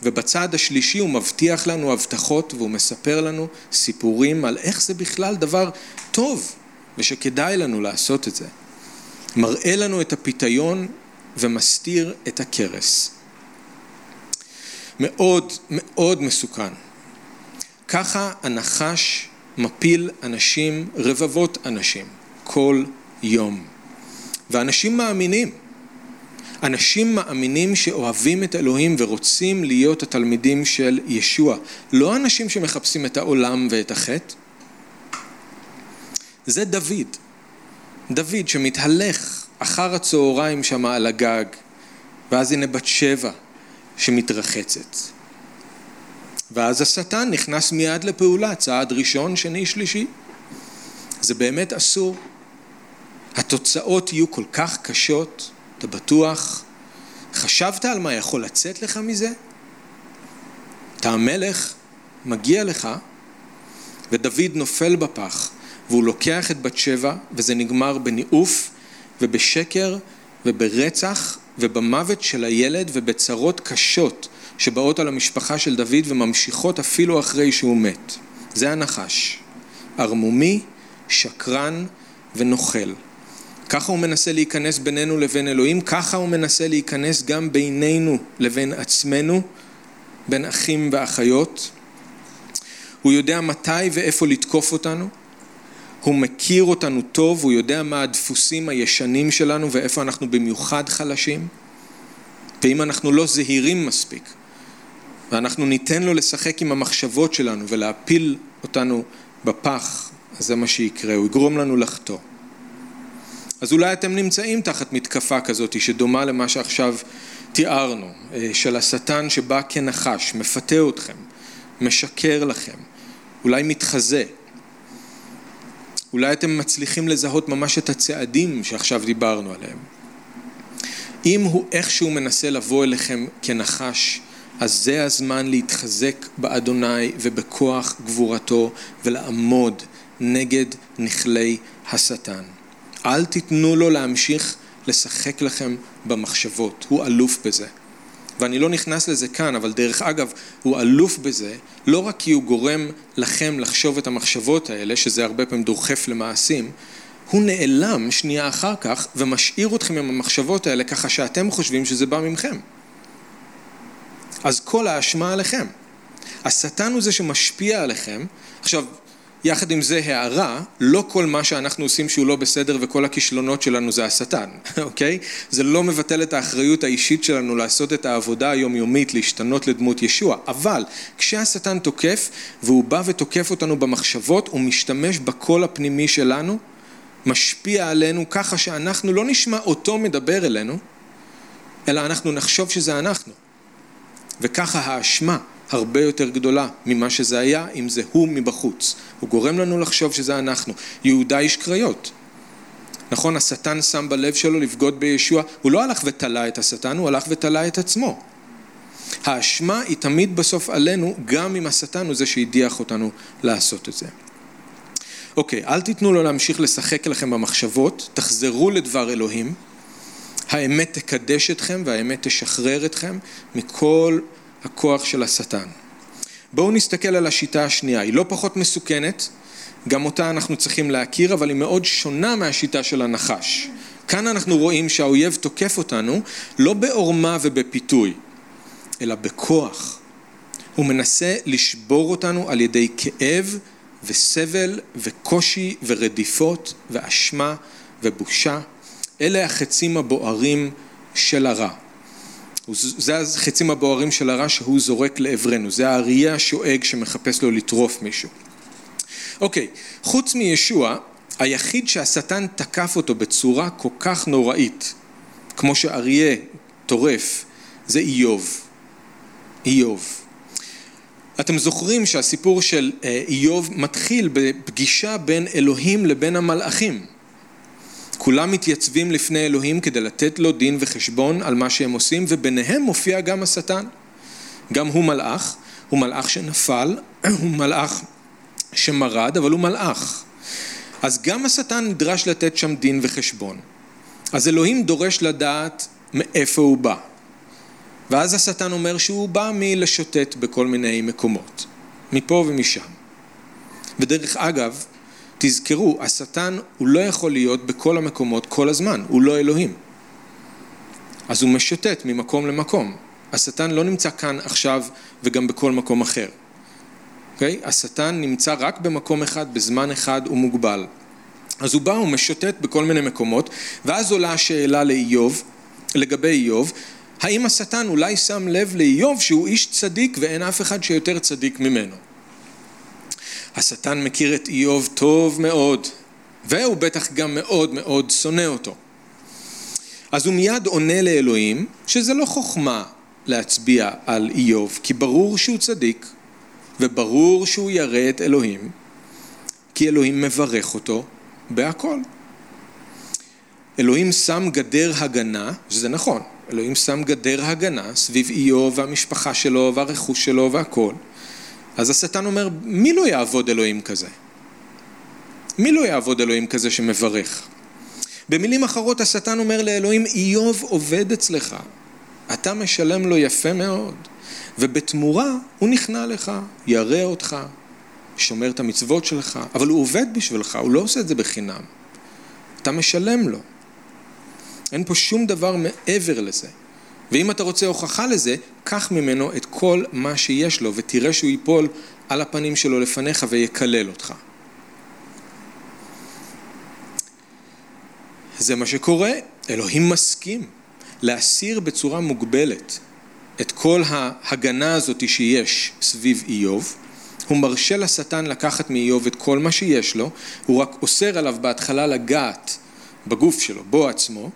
ובצד השלישי הוא מבטיח לנו הבטחות והוא מספר לנו סיפורים על איך זה בכלל דבר טוב ושכדאי לנו לעשות את זה. מראה לנו את הפיתיון ומסתיר את הכרס. מאוד מאוד מסוכן. ככה הנחש מפיל אנשים, רבבות אנשים, כל יום. ואנשים מאמינים. אנשים מאמינים שאוהבים את אלוהים ורוצים להיות התלמידים של ישוע. לא אנשים שמחפשים את העולם ואת החטא. זה דוד. דוד שמתהלך אחר הצהריים שם על הגג, ואז הנה בת שבע שמתרחצת. ואז השטן נכנס מיד לפעולה, צעד ראשון, שני, שלישי. זה באמת אסור. התוצאות יהיו כל כך קשות, אתה בטוח? חשבת על מה יכול לצאת לך מזה? אתה המלך, מגיע לך, ודוד נופל בפח, והוא לוקח את בת שבע, וזה נגמר בניאוף ובשקר וברצח ובמוות של הילד ובצרות קשות שבאות על המשפחה של דוד וממשיכות אפילו אחרי שהוא מת. זה הנחש. ערמומי, שקרן ונוכל. ככה הוא מנסה להיכנס בינינו לבין אלוהים, ככה הוא מנסה להיכנס גם בינינו לבין עצמנו, בין אחים ואחיות. הוא יודע מתי ואיפה לתקוף אותנו, הוא מכיר אותנו טוב, הוא יודע מה הדפוסים הישנים שלנו ואיפה אנחנו במיוחד חלשים. ואם אנחנו לא זהירים מספיק, ואנחנו ניתן לו לשחק עם המחשבות שלנו ולהפיל אותנו בפח, אז זה מה שיקרה, הוא יגרום לנו לחטוא. אז אולי אתם נמצאים תחת מתקפה כזאת שדומה למה שעכשיו תיארנו, אה, של השטן שבא כנחש, מפתה אתכם, משקר לכם, אולי מתחזה. אולי אתם מצליחים לזהות ממש את הצעדים שעכשיו דיברנו עליהם. אם הוא איכשהו מנסה לבוא אליכם כנחש, אז זה הזמן להתחזק באדוני ובכוח גבורתו ולעמוד נגד נכלי השטן. אל תיתנו לו להמשיך לשחק לכם במחשבות, הוא אלוף בזה. ואני לא נכנס לזה כאן, אבל דרך אגב, הוא אלוף בזה, לא רק כי הוא גורם לכם לחשוב את המחשבות האלה, שזה הרבה פעמים דוחף למעשים, הוא נעלם שנייה אחר כך ומשאיר אתכם עם המחשבות האלה ככה שאתם חושבים שזה בא ממכם. אז כל האשמה עליכם. השטן הוא זה שמשפיע עליכם. עכשיו, יחד עם זה הערה, לא כל מה שאנחנו עושים שהוא לא בסדר וכל הכישלונות שלנו זה השטן, (laughs) אוקיי? זה לא מבטל את האחריות האישית שלנו לעשות את העבודה היומיומית, להשתנות לדמות ישוע, אבל כשהשטן תוקף והוא בא ותוקף אותנו במחשבות, הוא משתמש בקול הפנימי שלנו, משפיע עלינו ככה שאנחנו לא נשמע אותו מדבר אלינו, אלא אנחנו נחשוב שזה אנחנו. וככה האשמה הרבה יותר גדולה ממה שזה היה אם זה הוא מבחוץ. הוא גורם לנו לחשוב שזה אנחנו. יהודה איש קריות. נכון, השטן שם בלב שלו לבגוד בישוע, הוא לא הלך ותלה את השטן, הוא הלך ותלה את עצמו. האשמה היא תמיד בסוף עלינו, גם אם השטן הוא זה שהדיח אותנו לעשות את זה. אוקיי, אל תיתנו לו להמשיך לשחק לכם במחשבות, תחזרו לדבר אלוהים, האמת תקדש אתכם והאמת תשחרר אתכם מכל הכוח של השטן. בואו נסתכל על השיטה השנייה, היא לא פחות מסוכנת גם אותה אנחנו צריכים להכיר, אבל היא מאוד שונה מהשיטה של הנחש. כאן אנחנו רואים שהאויב תוקף אותנו לא בעורמה ובפיתוי, אלא בכוח. הוא מנסה לשבור אותנו על ידי כאב וסבל וקושי ורדיפות ואשמה ובושה. אלה החצים הבוערים של הרע. זה החצים הבוערים של הרע שהוא זורק לעברנו, זה האריה השואג שמחפש לו לטרוף מישהו. אוקיי, חוץ מישוע, היחיד שהשטן תקף אותו בצורה כל כך נוראית, כמו שאריה טורף, זה איוב. איוב. אתם זוכרים שהסיפור של אה, איוב מתחיל בפגישה בין אלוהים לבין המלאכים. כולם מתייצבים לפני אלוהים כדי לתת לו דין וחשבון על מה שהם עושים, וביניהם מופיע גם השטן. גם הוא מלאך, הוא מלאך שנפל, (clears throat) הוא מלאך שמרד, אבל הוא מלאך. אז גם השטן נדרש לתת שם דין וחשבון. אז אלוהים דורש לדעת מאיפה הוא בא. ואז השטן אומר שהוא בא מלשוטט בכל מיני מקומות, מפה ומשם. ודרך אגב, תזכרו, השטן הוא לא יכול להיות בכל המקומות כל הזמן, הוא לא אלוהים. אז הוא משוטט ממקום למקום. השטן לא נמצא כאן עכשיו וגם בכל מקום אחר. Okay? אוקיי? השטן נמצא רק במקום אחד, בזמן אחד ומוגבל. אז הוא בא, הוא משוטט בכל מיני מקומות, ואז עולה השאלה לאיוב, לגבי איוב, האם השטן אולי שם לב לאיוב שהוא איש צדיק ואין אף אחד שיותר צדיק ממנו? השטן מכיר את איוב טוב מאוד, והוא בטח גם מאוד מאוד שונא אותו. אז הוא מיד עונה לאלוהים שזה לא חוכמה להצביע על איוב, כי ברור שהוא צדיק, וברור שהוא ירא את אלוהים, כי אלוהים מברך אותו בהכל. אלוהים שם גדר הגנה, שזה נכון, אלוהים שם גדר הגנה סביב איוב והמשפחה שלו והרכוש שלו והכל. אז השטן אומר, מי לא יעבוד אלוהים כזה? מי לא יעבוד אלוהים כזה שמברך? במילים אחרות השטן אומר לאלוהים, איוב עובד אצלך, אתה משלם לו יפה מאוד, ובתמורה הוא נכנע לך, ירא אותך, שומר את המצוות שלך, אבל הוא עובד בשבילך, הוא לא עושה את זה בחינם. אתה משלם לו. אין פה שום דבר מעבר לזה. ואם אתה רוצה הוכחה לזה, קח ממנו את כל מה שיש לו ותראה שהוא ייפול על הפנים שלו לפניך ויקלל אותך. זה מה שקורה, אלוהים מסכים להסיר בצורה מוגבלת את כל ההגנה הזאת שיש סביב איוב, הוא מרשה לשטן לקחת מאיוב את כל מה שיש לו, הוא רק אוסר עליו בהתחלה לגעת בגוף שלו, בו עצמו,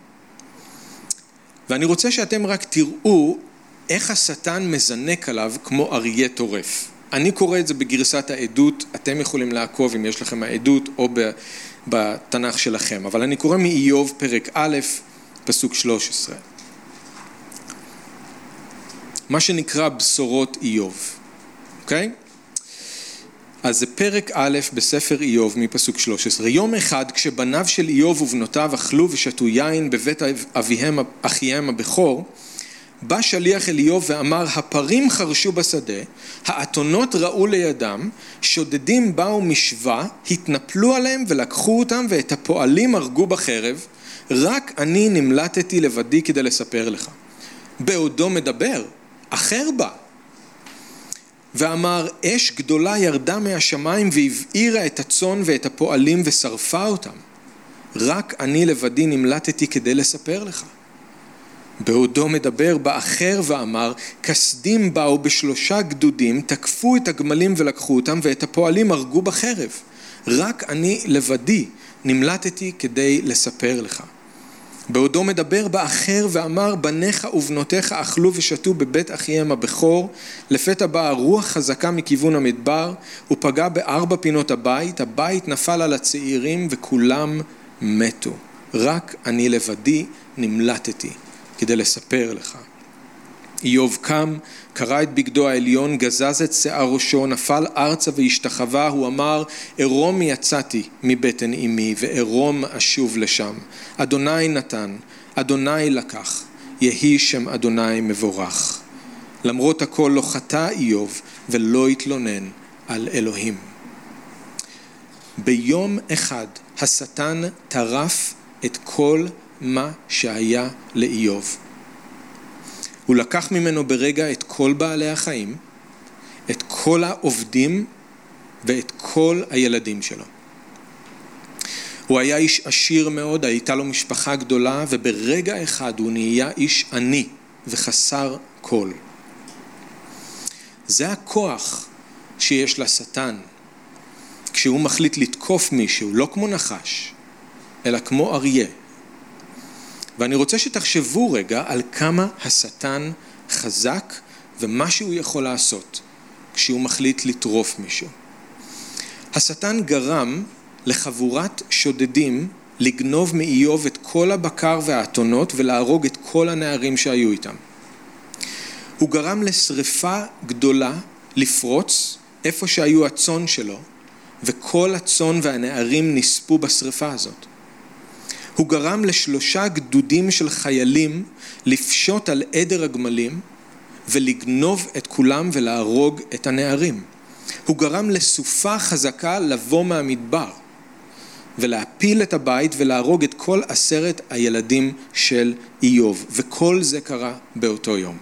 ואני רוצה שאתם רק תראו איך השטן מזנק עליו כמו אריה טורף. אני קורא את זה בגרסת העדות, אתם יכולים לעקוב אם יש לכם העדות או בתנ"ך שלכם, אבל אני קורא מאיוב פרק א', פסוק 13. מה שנקרא בשורות איוב, אוקיי? Okay? אז זה פרק א' בספר איוב מפסוק 13. יום אחד כשבניו של איוב ובנותיו אכלו ושתו יין בבית אביהם אחיהם הבכור, בא שליח אל איוב ואמר הפרים חרשו בשדה, האתונות ראו לידם, שודדים באו משווה, התנפלו עליהם ולקחו אותם ואת הפועלים הרגו בחרב, רק אני נמלטתי לבדי כדי לספר לך. בעודו מדבר, אחר בא ואמר אש גדולה ירדה מהשמיים והבעירה את הצאן ואת הפועלים ושרפה אותם. רק אני לבדי נמלטתי כדי לספר לך. בעודו מדבר באחר ואמר כסדים באו בשלושה גדודים תקפו את הגמלים ולקחו אותם ואת הפועלים הרגו בחרב. רק אני לבדי נמלטתי כדי לספר לך בעודו מדבר באחר ואמר בניך ובנותיך אכלו ושתו בבית אחיהם הבכור. לפתע באה רוח חזקה מכיוון המדבר ופגע בארבע פינות הבית. הבית נפל על הצעירים וכולם מתו. רק אני לבדי נמלטתי כדי לספר לך. איוב קם, קרע את בגדו העליון, גזז את שיער ראשו, נפל ארצה והשתחווה, הוא אמר, ערום יצאתי מבטן אמי, וערום אשוב לשם. אדוני נתן, אדוני לקח, יהי שם אדוני מבורך. למרות הכל לא חטא איוב ולא התלונן על אלוהים. ביום אחד השטן טרף את כל מה שהיה לאיוב. הוא לקח ממנו ברגע את כל בעלי החיים, את כל העובדים ואת כל הילדים שלו. הוא היה איש עשיר מאוד, הייתה לו משפחה גדולה, וברגע אחד הוא נהיה איש עני וחסר כל. זה הכוח שיש לשטן כשהוא מחליט לתקוף מישהו, לא כמו נחש, אלא כמו אריה. ואני רוצה שתחשבו רגע על כמה השטן חזק ומה שהוא יכול לעשות כשהוא מחליט לטרוף מישהו. השטן גרם לחבורת שודדים לגנוב מאיוב את כל הבקר והאתונות ולהרוג את כל הנערים שהיו איתם. הוא גרם לשריפה גדולה לפרוץ איפה שהיו הצאן שלו, וכל הצאן והנערים נספו בשריפה הזאת. הוא גרם לשלושה גדודים של חיילים לפשוט על עדר הגמלים ולגנוב את כולם ולהרוג את הנערים. הוא גרם לסופה חזקה לבוא מהמדבר ולהפיל את הבית ולהרוג את כל עשרת הילדים של איוב, וכל זה קרה באותו יום.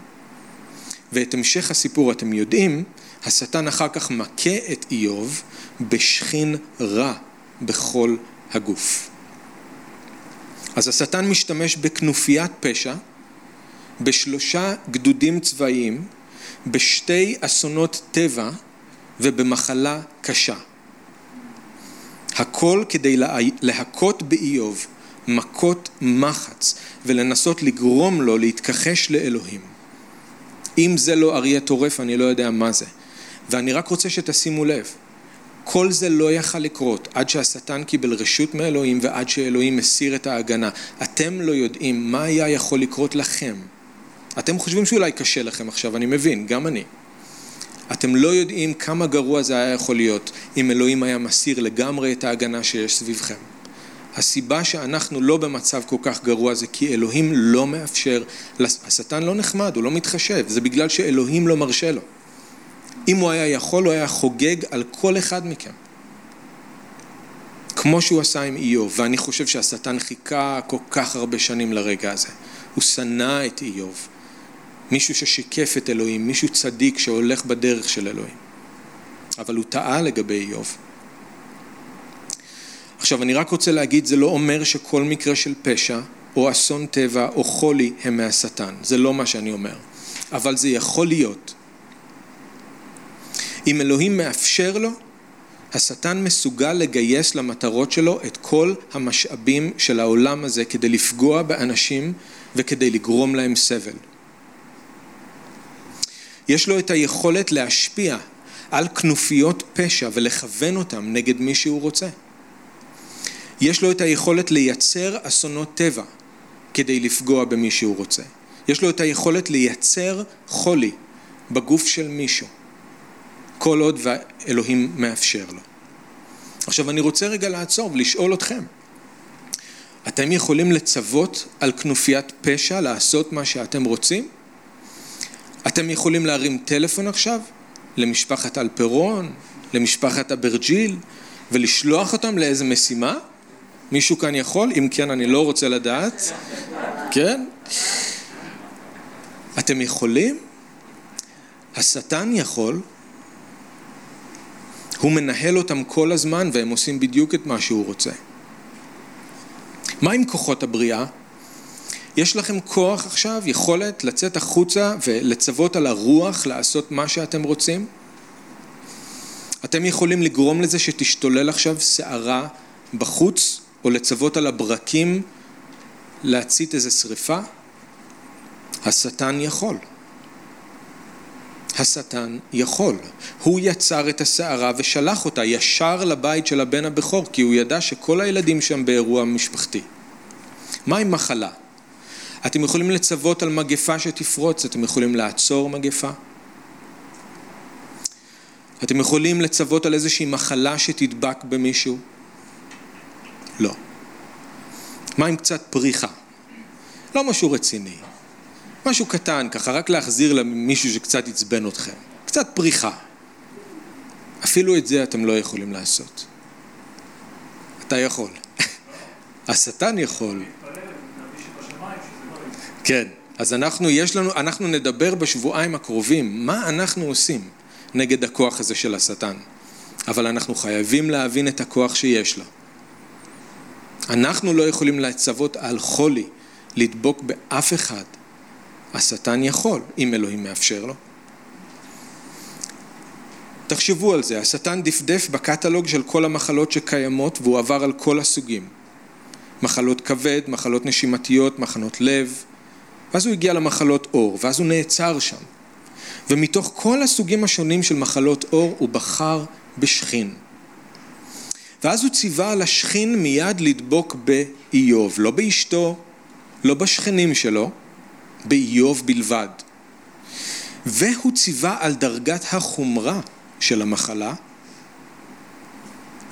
ואת המשך הסיפור אתם יודעים, השטן אחר כך מכה את איוב בשכין רע בכל הגוף. אז השטן משתמש בכנופיית פשע, בשלושה גדודים צבאיים, בשתי אסונות טבע ובמחלה קשה. הכל כדי להכות באיוב מכות מחץ ולנסות לגרום לו להתכחש לאלוהים. אם זה לא אריה טורף, אני לא יודע מה זה. ואני רק רוצה שתשימו לב, כל זה לא יכל לקרות עד שהשטן קיבל רשות מאלוהים ועד שאלוהים מסיר את ההגנה. אתם לא יודעים מה היה יכול לקרות לכם. אתם חושבים שאולי קשה לכם עכשיו, אני מבין, גם אני. אתם לא יודעים כמה גרוע זה היה יכול להיות אם אלוהים היה מסיר לגמרי את ההגנה שיש סביבכם. הסיבה שאנחנו לא במצב כל כך גרוע זה כי אלוהים לא מאפשר, השטן לא נחמד, הוא לא מתחשב, זה בגלל שאלוהים לא מרשה לו. אם הוא היה יכול, הוא היה חוגג על כל אחד מכם. כמו שהוא עשה עם איוב, ואני חושב שהשטן חיכה כל כך הרבה שנים לרגע הזה. הוא שנא את איוב. מישהו ששיקף את אלוהים, מישהו צדיק שהולך בדרך של אלוהים. אבל הוא טעה לגבי איוב. עכשיו אני רק רוצה להגיד, זה לא אומר שכל מקרה של פשע או אסון טבע או חולי הם מהשטן, זה לא מה שאני אומר. אבל זה יכול להיות. אם אלוהים מאפשר לו, השטן מסוגל לגייס למטרות שלו את כל המשאבים של העולם הזה כדי לפגוע באנשים וכדי לגרום להם סבל. יש לו את היכולת להשפיע על כנופיות פשע ולכוון אותם נגד מי שהוא רוצה. יש לו את היכולת לייצר אסונות טבע כדי לפגוע במי שהוא רוצה. יש לו את היכולת לייצר חולי בגוף של מישהו, כל עוד ואלוהים מאפשר לו. עכשיו אני רוצה רגע לעצור ולשאול אתכם, אתם יכולים לצוות על כנופיית פשע לעשות מה שאתם רוצים? אתם יכולים להרים טלפון עכשיו למשפחת אלפרון, למשפחת אברג'יל, ולשלוח אותם לאיזה משימה? מישהו כאן יכול? אם כן, אני לא רוצה לדעת. כן? אתם יכולים? השטן יכול. הוא מנהל אותם כל הזמן והם עושים בדיוק את מה שהוא רוצה. מה עם כוחות הבריאה? יש לכם כוח עכשיו, יכולת לצאת החוצה ולצוות על הרוח לעשות מה שאתם רוצים? אתם יכולים לגרום לזה שתשתולל עכשיו סערה בחוץ, או לצוות על הברקים להצית איזה שריפה? השטן יכול. השטן יכול. הוא יצר את הסערה ושלח אותה ישר לבית של הבן הבכור, כי הוא ידע שכל הילדים שם באירוע משפחתי. מה עם מחלה? אתם יכולים לצוות על מגפה שתפרוץ, אתם יכולים לעצור מגפה. אתם יכולים לצוות על איזושהי מחלה שתדבק במישהו? לא. מה עם קצת פריחה? לא משהו רציני. משהו קטן, ככה רק להחזיר למישהו שקצת עצבן אתכם. קצת פריחה. אפילו את זה אתם לא יכולים לעשות. אתה יכול. (laughs) השטן יכול. כן, אז אנחנו, יש לנו, אנחנו נדבר בשבועיים הקרובים מה אנחנו עושים נגד הכוח הזה של השטן. אבל אנחנו חייבים להבין את הכוח שיש לו. אנחנו לא יכולים לצוות על חולי, לדבוק באף אחד. השטן יכול, אם אלוהים מאפשר לו. תחשבו על זה, השטן דפדף בקטלוג של כל המחלות שקיימות והוא עבר על כל הסוגים. מחלות כבד, מחלות נשימתיות, מחנות לב, ואז הוא הגיע למחלות עור, ואז הוא נעצר שם. ומתוך כל הסוגים השונים של מחלות עור הוא בחר בשכין. ואז הוא ציווה על השכין מיד לדבוק באיוב, לא באשתו, לא בשכנים שלו, באיוב בלבד. והוא ציווה על דרגת החומרה של המחלה,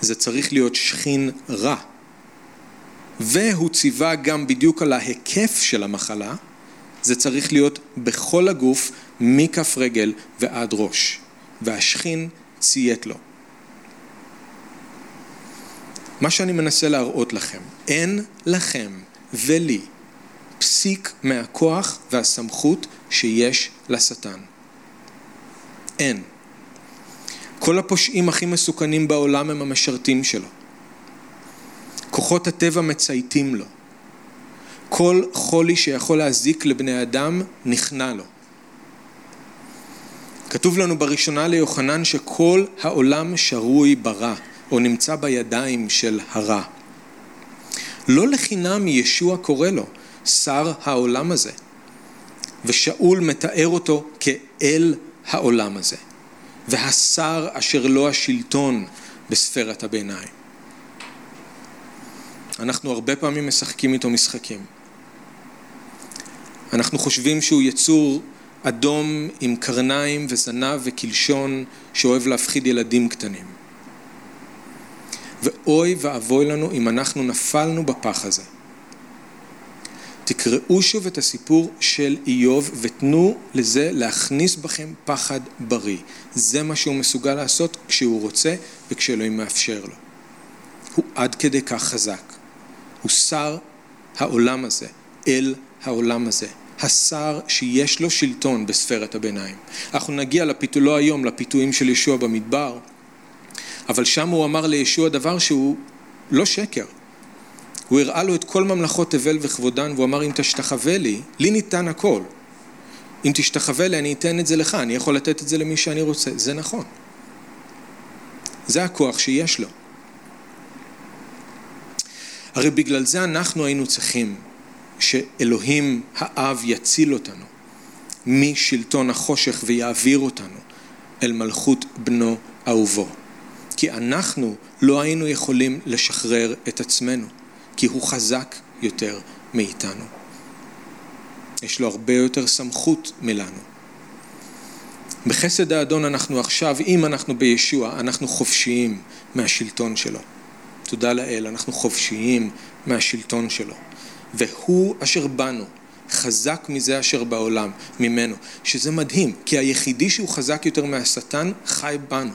זה צריך להיות שכין רע. והוא ציווה גם בדיוק על ההיקף של המחלה, זה צריך להיות בכל הגוף, מכף רגל ועד ראש. והשכין ציית לו. מה שאני מנסה להראות לכם, אין לכם ולי פסיק מהכוח והסמכות שיש לשטן. אין. כל הפושעים הכי מסוכנים בעולם הם המשרתים שלו. כוחות הטבע מצייתים לו. כל חולי שיכול להזיק לבני אדם נכנע לו. כתוב לנו בראשונה ליוחנן שכל העולם שרוי ברע, או נמצא בידיים של הרע. לא לחינם ישוע קורא לו שר העולם הזה, ושאול מתאר אותו כאל העולם הזה, והשר אשר לו השלטון בספירת הביניים. אנחנו הרבה פעמים משחקים איתו משחקים. אנחנו חושבים שהוא יצור אדום עם קרניים וזנב וקלשון שאוהב להפחיד ילדים קטנים. ואוי ואבוי לנו אם אנחנו נפלנו בפח הזה. תקראו שוב את הסיפור של איוב ותנו לזה להכניס בכם פחד בריא. זה מה שהוא מסוגל לעשות כשהוא רוצה וכשאלוהים מאפשר לו. הוא עד כדי כך חזק. הוא שר העולם הזה, אל העולם הזה. השר שיש לו שלטון בספירת הביניים. אנחנו נגיע לפיתולו היום, לפיתויים של ישוע במדבר, אבל שם הוא אמר לישוע דבר שהוא לא שקר. הוא הראה לו את כל ממלכות תבל וכבודן, והוא אמר אם תשתחווה לי, לי ניתן הכל. אם תשתחווה לי אני אתן את זה לך, אני יכול לתת את זה למי שאני רוצה. זה נכון. זה הכוח שיש לו. הרי בגלל זה אנחנו היינו צריכים שאלוהים האב יציל אותנו משלטון החושך ויעביר אותנו אל מלכות בנו אהובו. כי אנחנו לא היינו יכולים לשחרר את עצמנו, כי הוא חזק יותר מאיתנו. יש לו הרבה יותר סמכות מלנו. בחסד האדון אנחנו עכשיו, אם אנחנו בישוע, אנחנו חופשיים מהשלטון שלו. תודה לאל, אנחנו חופשיים מהשלטון שלו. והוא אשר בנו, חזק מזה אשר בעולם, ממנו. שזה מדהים, כי היחידי שהוא חזק יותר מהשטן חי בנו.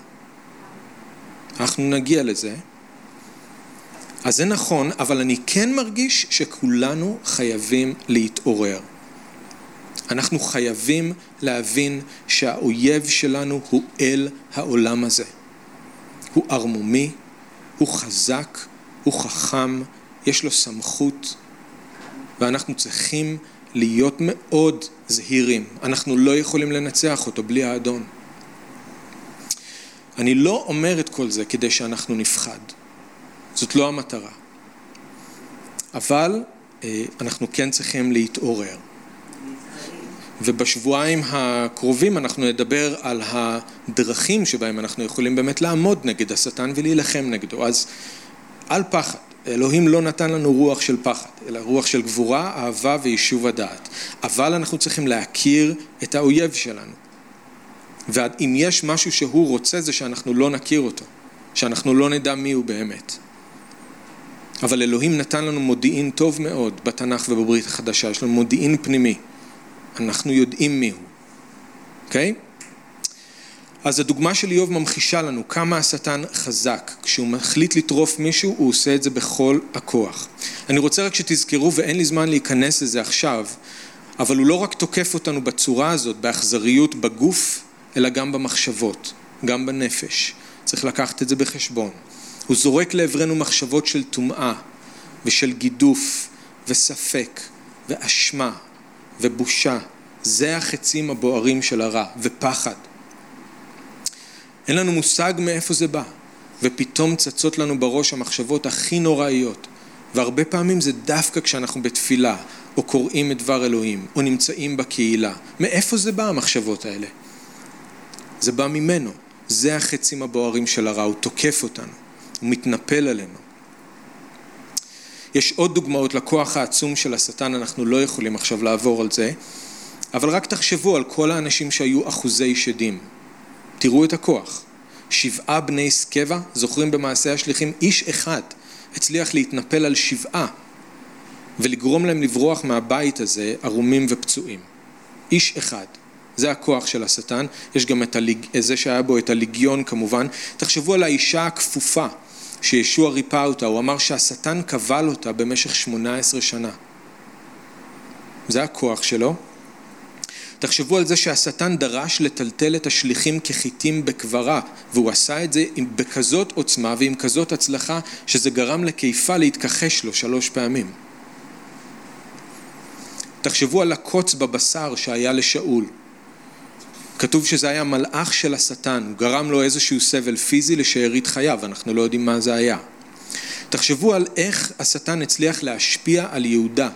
אנחנו נגיע לזה. אז זה נכון, אבל אני כן מרגיש שכולנו חייבים להתעורר. אנחנו חייבים להבין שהאויב שלנו הוא אל העולם הזה. הוא ערמומי, הוא חזק, הוא חכם, יש לו סמכות, ואנחנו צריכים להיות מאוד זהירים. אנחנו לא יכולים לנצח אותו בלי האדון. אני לא אומר את כל זה כדי שאנחנו נפחד. זאת לא המטרה. אבל אה, אנחנו כן צריכים להתעורר. ובשבועיים הקרובים אנחנו נדבר על הדרכים שבהם אנחנו יכולים באמת לעמוד נגד השטן ולהילחם נגדו. אז אל פחד. אלוהים לא נתן לנו רוח של פחד, אלא רוח של גבורה, אהבה ויישוב הדעת. אבל אנחנו צריכים להכיר את האויב שלנו. ואם יש משהו שהוא רוצה זה שאנחנו לא נכיר אותו, שאנחנו לא נדע מי הוא באמת. אבל אלוהים נתן לנו מודיעין טוב מאוד בתנ"ך ובברית החדשה, יש לנו מודיעין פנימי. אנחנו יודעים מי הוא, אוקיי? Okay? אז הדוגמה של איוב ממחישה לנו כמה השטן חזק. כשהוא מחליט לטרוף מישהו, הוא עושה את זה בכל הכוח. אני רוצה רק שתזכרו, ואין לי זמן להיכנס לזה עכשיו, אבל הוא לא רק תוקף אותנו בצורה הזאת, באכזריות בגוף, אלא גם במחשבות, גם בנפש. צריך לקחת את זה בחשבון. הוא זורק לעברנו מחשבות של טומאה ושל גידוף וספק ואשמה ובושה. זה החצים הבוערים של הרע, ופחד. אין לנו מושג מאיפה זה בא, ופתאום צצות לנו בראש המחשבות הכי נוראיות, והרבה פעמים זה דווקא כשאנחנו בתפילה, או קוראים את דבר אלוהים, או נמצאים בקהילה. מאיפה זה בא המחשבות האלה? זה בא ממנו. זה החצים הבוערים של הרע, הוא תוקף אותנו, הוא מתנפל עלינו. יש עוד דוגמאות לכוח העצום של השטן, אנחנו לא יכולים עכשיו לעבור על זה, אבל רק תחשבו על כל האנשים שהיו אחוזי שדים. תראו את הכוח. שבעה בני סקבה, זוכרים במעשה השליחים? איש אחד הצליח להתנפל על שבעה ולגרום להם לברוח מהבית הזה ערומים ופצועים. איש אחד. זה הכוח של השטן, יש גם את הליג... זה שהיה בו את הליגיון כמובן. תחשבו על האישה הכפופה שישוע ריפא אותה, הוא אמר שהשטן קבל אותה במשך 18 שנה. זה הכוח שלו. תחשבו על זה שהשטן דרש לטלטל את השליחים כחיטים בקברה, והוא עשה את זה בכזאת עוצמה ועם כזאת הצלחה, שזה גרם לקיפה להתכחש לו שלוש פעמים. תחשבו על הקוץ בבשר שהיה לשאול. כתוב שזה היה מלאך של השטן, הוא גרם לו איזשהו סבל פיזי לשארית חייו, אנחנו לא יודעים מה זה היה. תחשבו על איך השטן הצליח להשפיע על יהודה,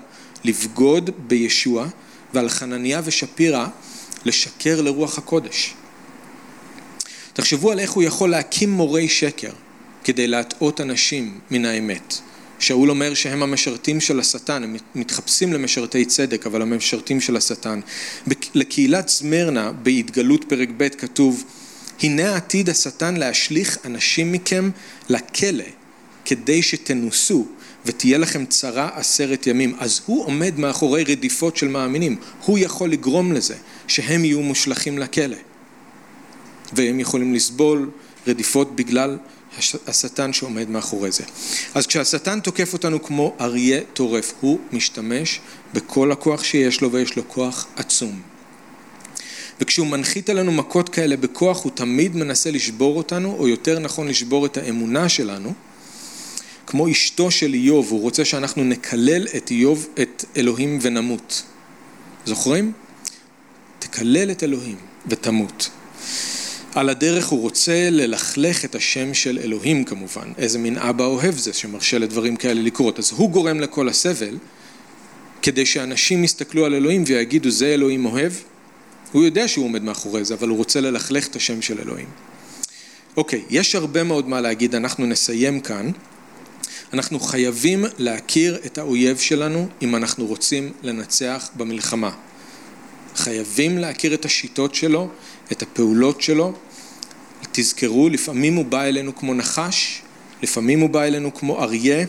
לבגוד בישוע, ועל חנניה ושפירא לשקר לרוח הקודש. תחשבו על איך הוא יכול להקים מורי שקר כדי להטעות אנשים מן האמת. שאול אומר שהם המשרתים של השטן, הם מתחפשים למשרתי צדק, אבל המשרתים של השטן. לקהילת זמרנה, בהתגלות פרק ב' כתוב, הנה עתיד השטן להשליך אנשים מכם לכלא, כדי שתנוסו, ותהיה לכם צרה עשרת ימים. אז הוא עומד מאחורי רדיפות של מאמינים, הוא יכול לגרום לזה שהם יהיו מושלכים לכלא. והם יכולים לסבול רדיפות בגלל השטן שעומד מאחורי זה. אז כשהשטן תוקף אותנו כמו אריה טורף, הוא משתמש בכל הכוח שיש לו ויש לו כוח עצום. וכשהוא מנחית עלינו מכות כאלה בכוח, הוא תמיד מנסה לשבור אותנו, או יותר נכון לשבור את האמונה שלנו. כמו אשתו של איוב, הוא רוצה שאנחנו נקלל את איוב, את אלוהים ונמות. זוכרים? תקלל את אלוהים ותמות. על הדרך הוא רוצה ללכלך את השם של אלוהים כמובן. איזה מין אבא אוהב זה שמרשה לדברים כאלה לקרות. אז הוא גורם לכל הסבל, כדי שאנשים יסתכלו על אלוהים ויגידו זה אלוהים אוהב. הוא יודע שהוא עומד מאחורי זה, אבל הוא רוצה ללכלך את השם של אלוהים. אוקיי, יש הרבה מאוד מה להגיד, אנחנו נסיים כאן. אנחנו חייבים להכיר את האויב שלנו אם אנחנו רוצים לנצח במלחמה. חייבים להכיר את השיטות שלו, את הפעולות שלו. תזכרו, לפעמים הוא בא אלינו כמו נחש, לפעמים הוא בא אלינו כמו אריה,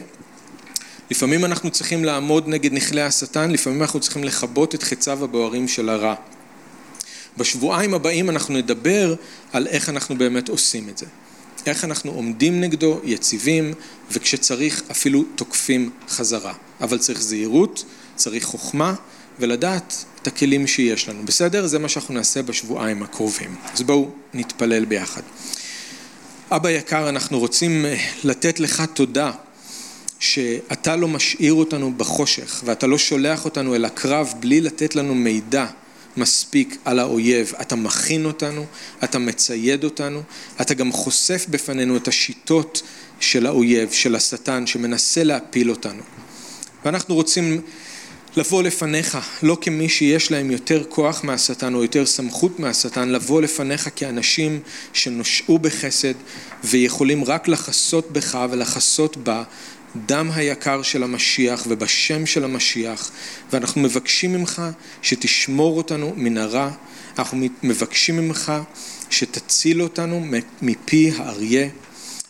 לפעמים אנחנו צריכים לעמוד נגד נכלי השטן, לפעמים אנחנו צריכים לכבות את חציו הבוערים של הרע. בשבועיים הבאים אנחנו נדבר על איך אנחנו באמת עושים את זה. איך אנחנו עומדים נגדו, יציבים, וכשצריך אפילו תוקפים חזרה. אבל צריך זהירות, צריך חוכמה, ולדעת את הכלים שיש לנו. בסדר? זה מה שאנחנו נעשה בשבועיים הקרובים. אז בואו נתפלל ביחד. אבא יקר, אנחנו רוצים אה, לתת לך תודה שאתה לא משאיר אותנו בחושך ואתה לא שולח אותנו אל הקרב בלי לתת לנו מידע מספיק על האויב. אתה מכין אותנו, אתה מצייד אותנו, אתה גם חושף בפנינו את השיטות של האויב, של השטן, שמנסה להפיל אותנו. ואנחנו רוצים לבוא לפניך, לא כמי שיש להם יותר כוח מהשטן או יותר סמכות מהשטן, לבוא לפניך כאנשים שנושעו בחסד ויכולים רק לחסות בך ולחסות בה דם היקר של המשיח ובשם של המשיח. ואנחנו מבקשים ממך שתשמור אותנו מן הרע, אנחנו מבקשים ממך שתציל אותנו מפי האריה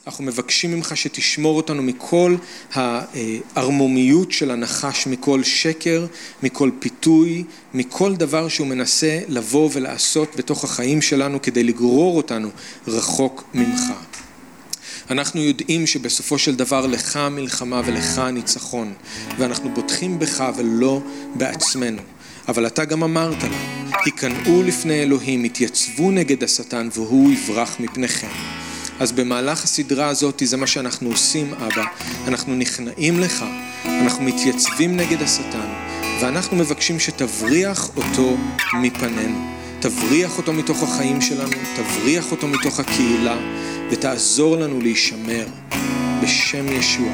אנחנו מבקשים ממך שתשמור אותנו מכל הערמומיות של הנחש, מכל שקר, מכל פיתוי, מכל דבר שהוא מנסה לבוא ולעשות בתוך החיים שלנו כדי לגרור אותנו רחוק ממך. אנחנו יודעים שבסופו של דבר לך המלחמה ולך הניצחון, ואנחנו בוטחים בך ולא בעצמנו. אבל אתה גם אמרת לה, היכנעו לפני אלוהים, התייצבו נגד השטן והוא יברח מפניכם. אז במהלך הסדרה הזאת זה מה שאנחנו עושים, אבא. אנחנו נכנעים לך, אנחנו מתייצבים נגד השטן, ואנחנו מבקשים שתבריח אותו מפנינו. תבריח אותו מתוך החיים שלנו, תבריח אותו מתוך הקהילה, ותעזור לנו להישמר. בשם ישוע.